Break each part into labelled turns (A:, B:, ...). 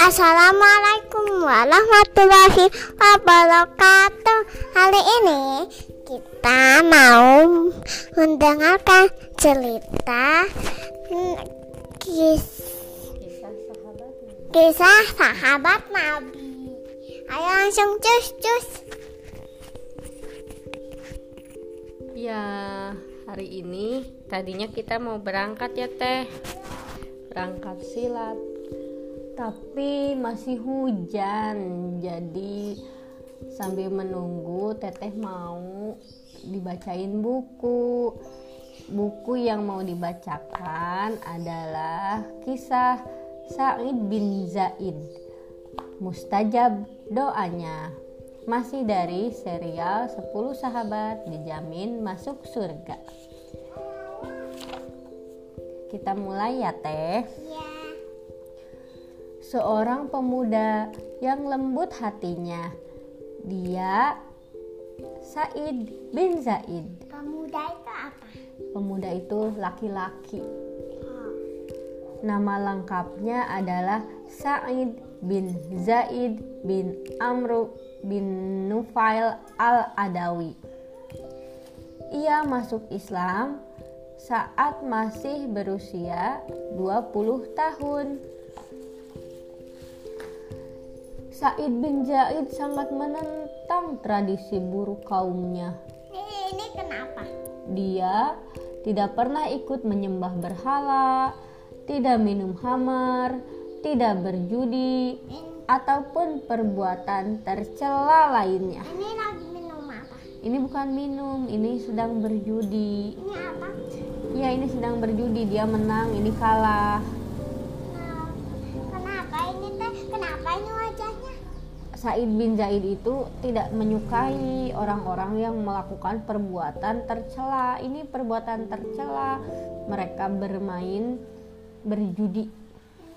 A: Assalamualaikum warahmatullahi wabarakatuh. Hari ini kita mau mendengarkan cerita kis,
B: kisah sahabat
A: Nabi. Ayo langsung cus cus.
B: ya hari ini tadinya kita mau berangkat ya teh berangkat silat tapi masih hujan. Jadi sambil menunggu teteh mau dibacain buku. Buku yang mau dibacakan adalah kisah Sa'id bin Zaid. Mustajab doanya. Masih dari serial 10 sahabat dijamin masuk surga. Kita mulai ya teh.
A: Ya.
B: Seorang pemuda yang lembut hatinya dia Said bin Zaid
A: Pemuda itu apa?
B: pemuda itu laki-laki
A: Oh,
B: Nama lengkapnya adalah Sa'id bin Zaid bin Amru bin Nufail al-Adawi. Ia masuk Islam saat masih berusia 20 tahun. Sa'id bin Zaid sangat menentang tradisi buruk kaumnya.
A: ini, ini kenapa?
B: Dia tidak pernah ikut menyembah berhala, tidak minum hamar, tidak berjudi, ataupun perbuatan tercela lainnya.
A: Ini lagi minum apa?
B: Ini bukan minum, ini sedang berjudi.
A: Ini apa?
B: Ya, ini sedang berjudi, dia menang, ini kalah.
A: Nah, kenapa ini teh? Kenapa ini wajahnya?
B: Said bin Zaid itu tidak menyukai orang-orang yang melakukan perbuatan tercela. Ini perbuatan tercela. Mereka bermain berjudi.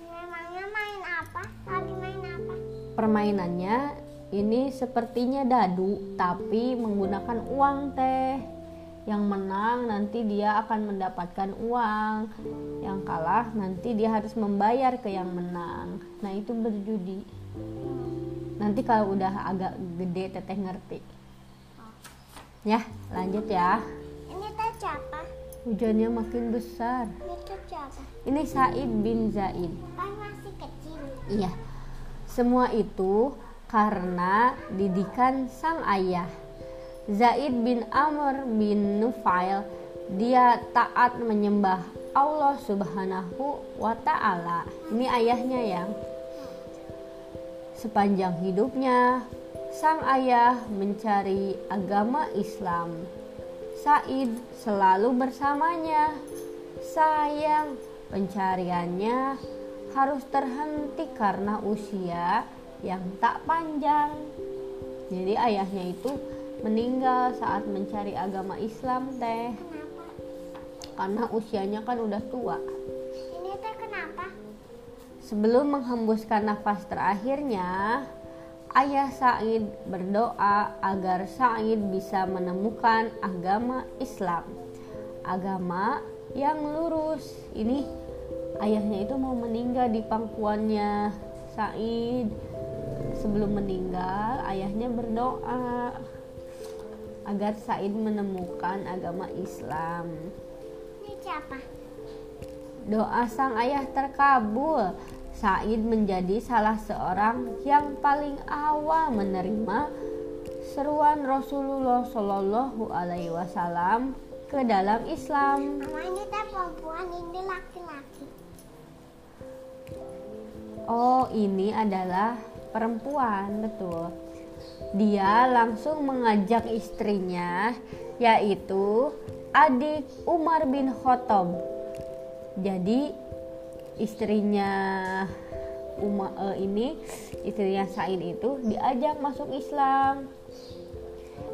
A: Memangnya main apa? Lagi main apa?
B: Permainannya ini sepertinya dadu tapi menggunakan uang teh. Yang menang nanti dia akan mendapatkan uang. Yang kalah nanti dia harus membayar ke yang menang. Nah, itu berjudi. Nanti kalau udah agak gede teteh ngerti. Ya, lanjut ya.
A: Ini teh siapa?
B: Hujannya makin besar.
A: Ini teh siapa?
B: Ini Said bin Zaid.
A: Kan masih kecil.
B: Iya. Semua itu karena didikan sang ayah. Zaid bin Amr bin Nufail dia taat menyembah Allah Subhanahu wa taala. Ini ayahnya yang sepanjang hidupnya sang ayah mencari agama Islam. Said selalu bersamanya. Sayang, pencariannya harus terhenti karena usia yang tak panjang. Jadi ayahnya itu meninggal saat mencari agama Islam teh karena usianya kan udah tua. Sebelum menghembuskan nafas terakhirnya, ayah Said berdoa agar Said bisa menemukan agama Islam. Agama yang lurus. Ini ayahnya itu mau meninggal di pangkuannya Said. Sebelum meninggal, ayahnya berdoa agar Said menemukan agama Islam.
A: Ini siapa?
B: Doa sang ayah terkabul. Said menjadi salah seorang yang paling awal menerima seruan Rasulullah Shallallahu Alaihi Wasallam ke dalam Islam.
A: Mama ini teh perempuan, ini laki-laki.
B: Oh, ini adalah perempuan, betul. Dia langsung mengajak istrinya, yaitu adik Umar bin Khattab. Jadi istrinya Umar eh, ini, istrinya Said itu diajak masuk Islam.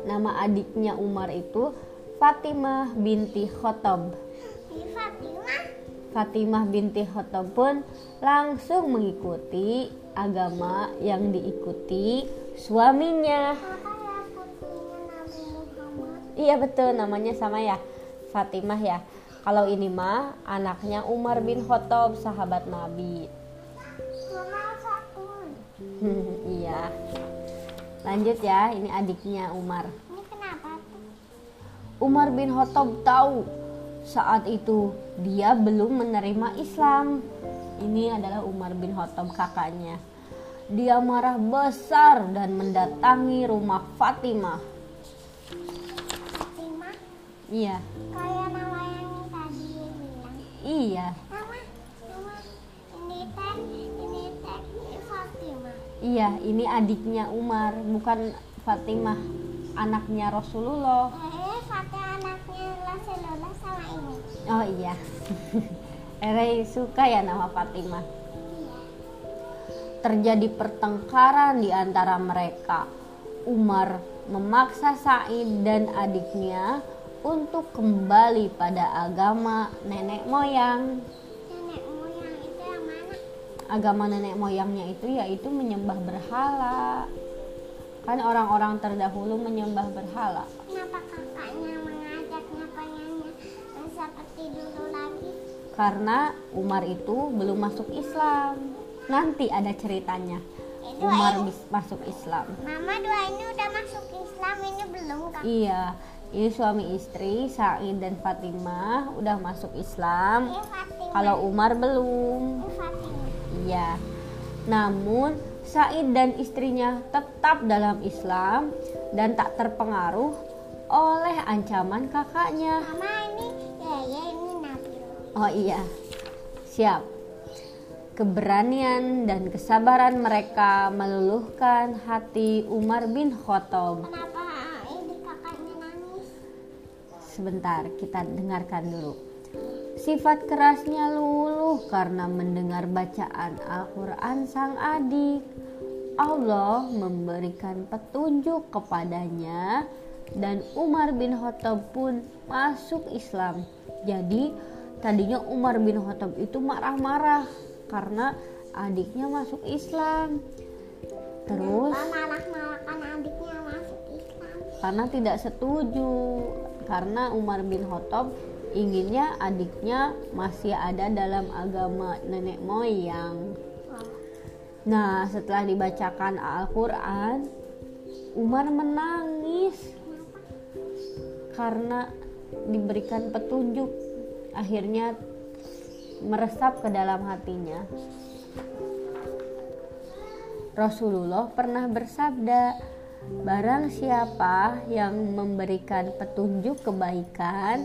B: Nama adiknya Umar itu Fatimah binti.
A: Ini Fatimah.
B: Fatimah binti Khattab pun langsung mengikuti agama yang diikuti suaminya.
A: Ya?
B: Iya betul namanya sama ya Fatimah ya. Kalau ini mah anaknya Umar bin Khattab sahabat Nabi. Iya. Lanjut ya, ini adiknya Umar.
A: Ini kenapa tuh?
B: Umar bin Khattab tahu saat itu dia belum menerima Islam. Ini adalah Umar bin Khattab kakaknya. Dia marah besar dan mendatangi rumah Fatimah.
A: Fatimah
B: Iya,
A: kayak nama yang tadi bilang.
B: Iya,
A: nama ini teh, ini teh Fatimah.
B: iya. Ini adiknya Umar, bukan Fatimah, anaknya Rasulullah.
A: Eh, Fatimah anaknya Rasulullah sama ini.
B: Oh iya, Ere suka ya nama Fatimah. Terjadi pertengkaran di antara mereka. Umar memaksa Said dan adiknya untuk kembali pada agama nenek moyang.
A: Nenek moyang itu yang mana?
B: Agama nenek moyangnya itu yaitu menyembah berhala. Kan orang-orang terdahulu menyembah berhala.
A: Kenapa kakaknya mengajaknya pengennya seperti dulu lagi?
B: Karena Umar itu belum masuk Islam. Nanti ada ceritanya.
A: Itu
B: Umar
A: ini.
B: masuk Islam.
A: Mama dua ini udah masuk Islam ini belum kan?
B: Iya, ini suami istri Said dan Fatimah udah masuk Islam. Kalau Umar belum. Iya. Namun Said dan istrinya tetap dalam Islam dan tak terpengaruh oleh ancaman kakaknya.
A: Mama ini ya ya ini Nabil.
B: Oh iya. Siap. Keberanian dan kesabaran mereka meluluhkan hati Umar bin Khattab.
A: Kenapa
B: Sebentar, kita dengarkan dulu. Sifat kerasnya luluh karena mendengar bacaan Al-Quran sang adik. Allah memberikan petunjuk kepadanya dan Umar bin Khattab pun masuk Islam. Jadi tadinya Umar bin Khattab itu marah-marah karena adiknya masuk Islam. Terus
A: adiknya masuk Islam?
B: karena tidak setuju karena Umar bin Khattab inginnya adiknya masih ada dalam agama nenek moyang. Nah, setelah dibacakan Al-Qur'an, Umar menangis karena diberikan petunjuk. Akhirnya meresap ke dalam hatinya. Rasulullah pernah bersabda, "Barang siapa yang memberikan petunjuk kebaikan,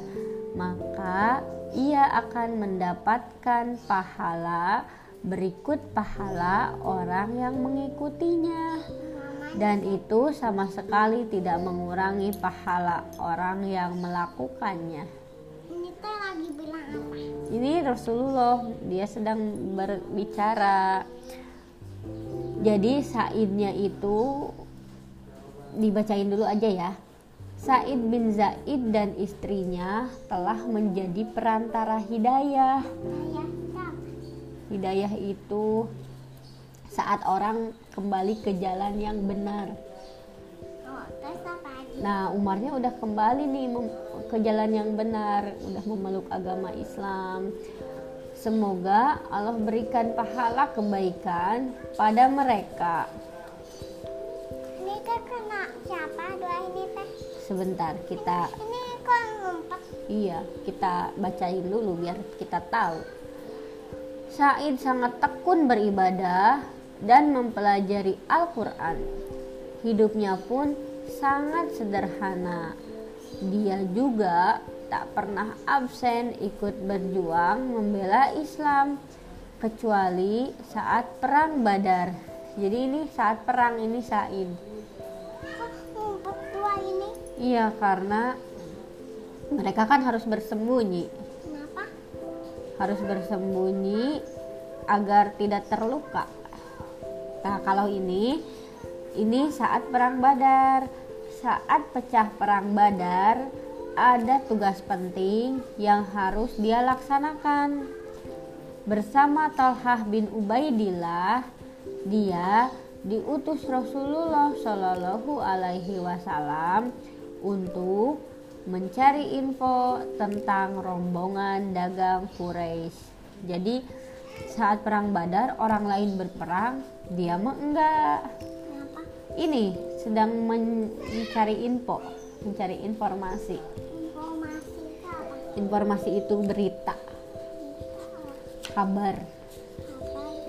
B: maka ia akan mendapatkan pahala berikut pahala orang yang mengikutinya." Dan itu sama sekali tidak mengurangi pahala orang yang melakukannya.
A: ini teh lagi bilang apa?
B: Ini Rasulullah, dia sedang berbicara. Jadi Saidnya itu dibacain dulu aja ya. Said bin Zaid dan istrinya telah menjadi perantara hidayah. Hidayah itu saat orang kembali ke jalan yang benar. Nah, Umarnya udah kembali nih ke jalan yang benar, udah memeluk agama Islam. Semoga Allah berikan pahala kebaikan pada mereka. Sebentar, kita
A: Ini ngumpet?
B: iya, kita bacain dulu biar kita tahu. Said sangat tekun beribadah dan mempelajari Al-Qur'an. Hidupnya pun sangat sederhana. Dia juga tak pernah absen ikut berjuang membela Islam kecuali saat perang Badar. Jadi ini saat perang ini Said. Iya, karena mereka kan harus bersembunyi,
A: Kenapa?
B: harus bersembunyi agar tidak terluka. Nah, kalau ini ini saat perang Badar. Saat pecah perang Badar, ada tugas penting yang harus dia laksanakan. Bersama Talhah bin Ubaidillah, dia diutus Rasulullah Shallallahu Alaihi Wasallam untuk mencari info tentang rombongan dagang Quraisy. Jadi Saat perang Badar orang lain berperang, dia mah enggak.
A: Kenapa?
B: Ini sedang mencari info, mencari informasi.
A: Informasi itu apa?
B: Informasi itu berita, kabar.
A: Oh.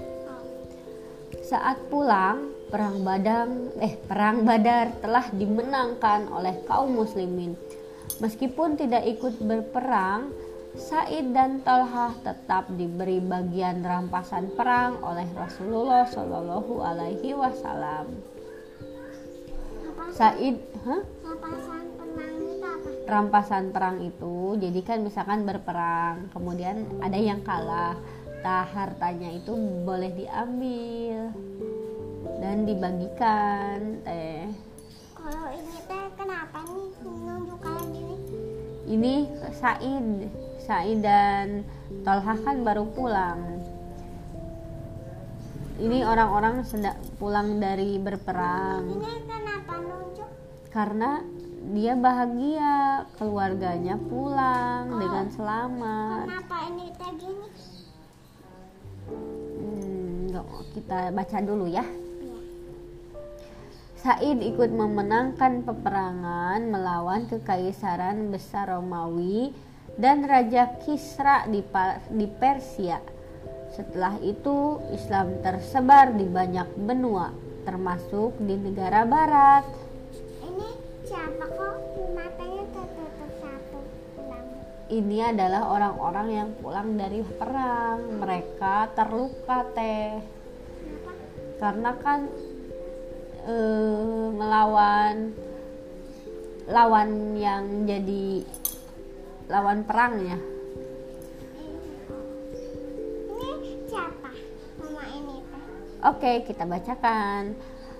B: Saat pulang, perang Badang eh perang Badar telah dimenangkan oleh kaum muslimin. Meskipun tidak ikut berperang, Said dan Talhah tetap diberi bagian rampasan perang oleh Rasulullah Shallallahu Alaihi Wasallam. Said, hah?
A: Rampasan penang itu apa?
B: rampasan perang itu jadi kan misalkan berperang kemudian ada yang kalah nah hartanya itu boleh diambil dan dibagikan teh
A: Kalau ini teh kenapa nih nunjuk gini?
B: ini Said Said dan Tolha kan baru pulang ini orang-orang sedang pulang dari berperang
A: Ini kenapa nunjuk?
B: karena dia bahagia keluarganya pulang dengan selamat
A: Kenapa ini teh gini?
B: Hmm, kita baca dulu ya. Said ikut memenangkan peperangan melawan kekaisaran besar Romawi dan Raja Kisra di, di Persia. Setelah itu, Islam tersebar di banyak benua, termasuk di negara barat.
A: Ini siapa kok matanya tertutup satu?
B: Ini adalah orang-orang yang pulang dari perang. Mereka terluka, teh.
A: Kenapa?
B: karena kan eh, melawan lawan yang jadi lawan perangnya
A: Ini siapa? Mama ini teh.
B: oke kita bacakan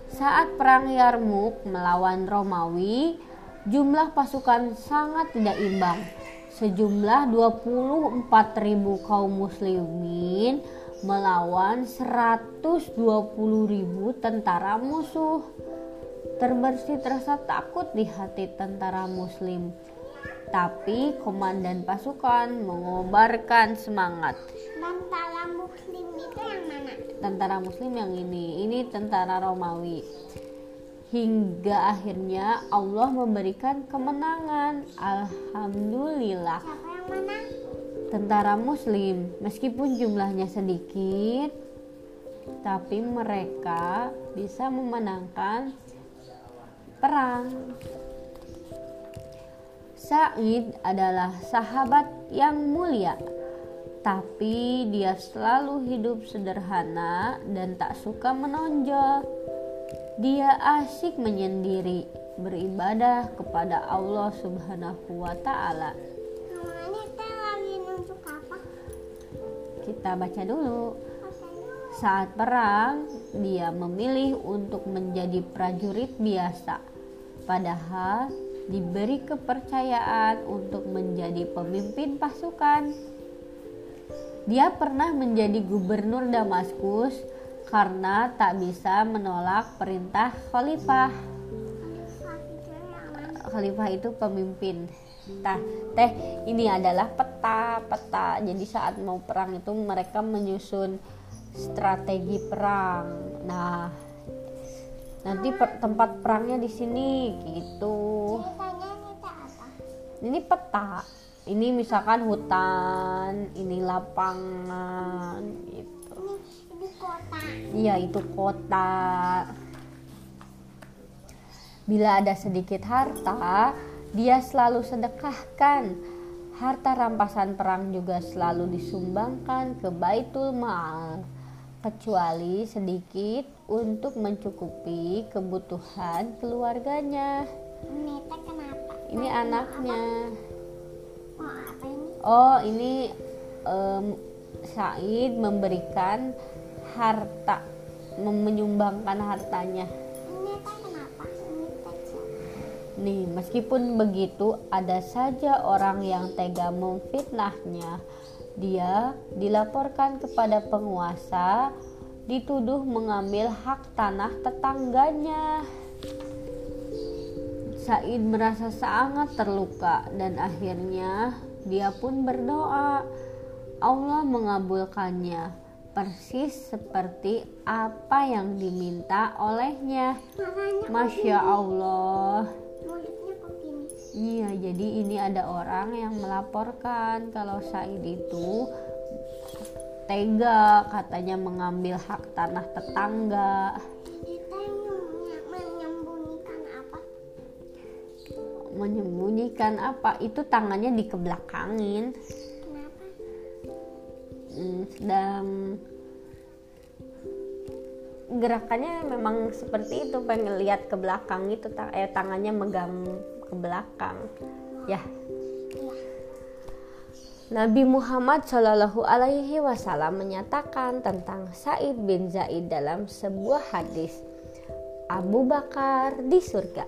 B: saat perang Yarmuk melawan Romawi jumlah pasukan sangat tidak imbang sejumlah 24.000 kaum muslimin melawan 120.000 tentara musuh. Terbersih rasa takut di hati tentara muslim. Tapi komandan pasukan mengobarkan semangat.
A: Tentara muslim itu yang mana?
B: tentara muslim yang ini. Ini tentara Romawi. Hingga akhirnya Allah memberikan kemenangan. Alhamdulillah.
A: Siapa yang menang?
B: Tentara muslim. Meskipun jumlahnya sedikit tapi mereka bisa memenangkan perang. Said adalah sahabat yang mulia tapi dia selalu hidup sederhana dan tak suka menonjol. Dia asyik menyendiri beribadah kepada Allah Subhanahu wa taala kita baca dulu. Saat perang, dia memilih untuk menjadi prajurit biasa, padahal diberi kepercayaan untuk menjadi pemimpin pasukan. Dia pernah menjadi gubernur Damaskus karena tak bisa menolak perintah khalifah.
A: Khalifah itu
B: pemimpin. Tah, teh ini adalah peta-peta. Jadi saat mau perang itu mereka menyusun strategi perang. Nah, nanti per- tempat perangnya di sini gitu.
A: Ini
B: peta. Ini misalkan hutan, ini lapangan gitu.
A: Ini kota.
B: Iya, itu kota. Bila ada sedikit harta, dia selalu sedekahkan. Harta rampasan perang juga selalu disumbangkan ke Baitul Maal, kecuali sedikit untuk mencukupi kebutuhan keluarganya.
A: Ini kenapa?
B: Ini anaknya.
A: Oh apa ini?
B: Oh, ini em, Said memberikan harta, menyumbangkan hartanya. Nih, meskipun begitu, ada saja orang yang tega memfitnahnya. Dia dilaporkan kepada penguasa, dituduh mengambil hak tanah tetangganya. Said merasa sangat terluka dan akhirnya dia pun berdoa. Allah mengabulkannya. persis seperti apa yang diminta olehnya. Masya Allah. Iya, jadi ini ada orang yang melaporkan kalau Said itu tega katanya mengambil hak tanah tetangga.
A: Menyembunyikan apa?
B: Menyembunyikan apa? Itu tangannya dikebelakangin.
A: Kenapa?
B: Hmm, sedang gerakannya memang seperti itu pengen lihat ke belakang itu eh, tangannya megang ke belakang. Ya. Nabi Muhammad Shallallahu Alaihi Wasallam menyatakan tentang Said bin Zaid dalam sebuah hadis. Abu Bakar di surga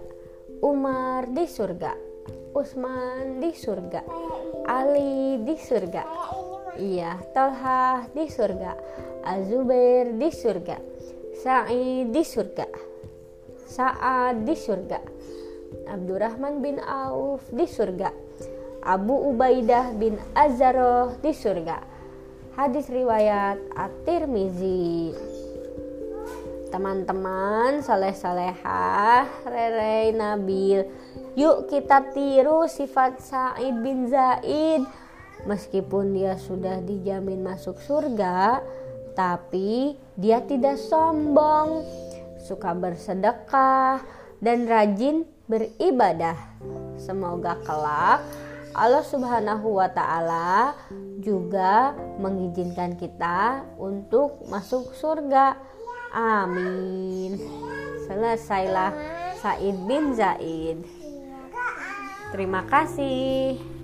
B: Umar di surga Utsman di surga Ali di surga Iya, Talha di surga, Azubair di surga, Sa'id di surga, Sa'ad di surga, Abdurrahman bin Auf di surga, Abu Ubaidah bin Azzaroh di surga. Hadis riwayat At-Tirmizi. Teman-teman saleh-salehah, Rere Nabil, yuk kita tiru sifat Sa'id bin Zaid. Meskipun dia sudah dijamin masuk surga, tapi dia tidak sombong, suka bersedekah, dan rajin beribadah. Semoga kelak Allah Subhanahu wa Ta'ala juga mengizinkan kita untuk masuk surga. Amin. Selesailah Said bin Zaid. Terima kasih.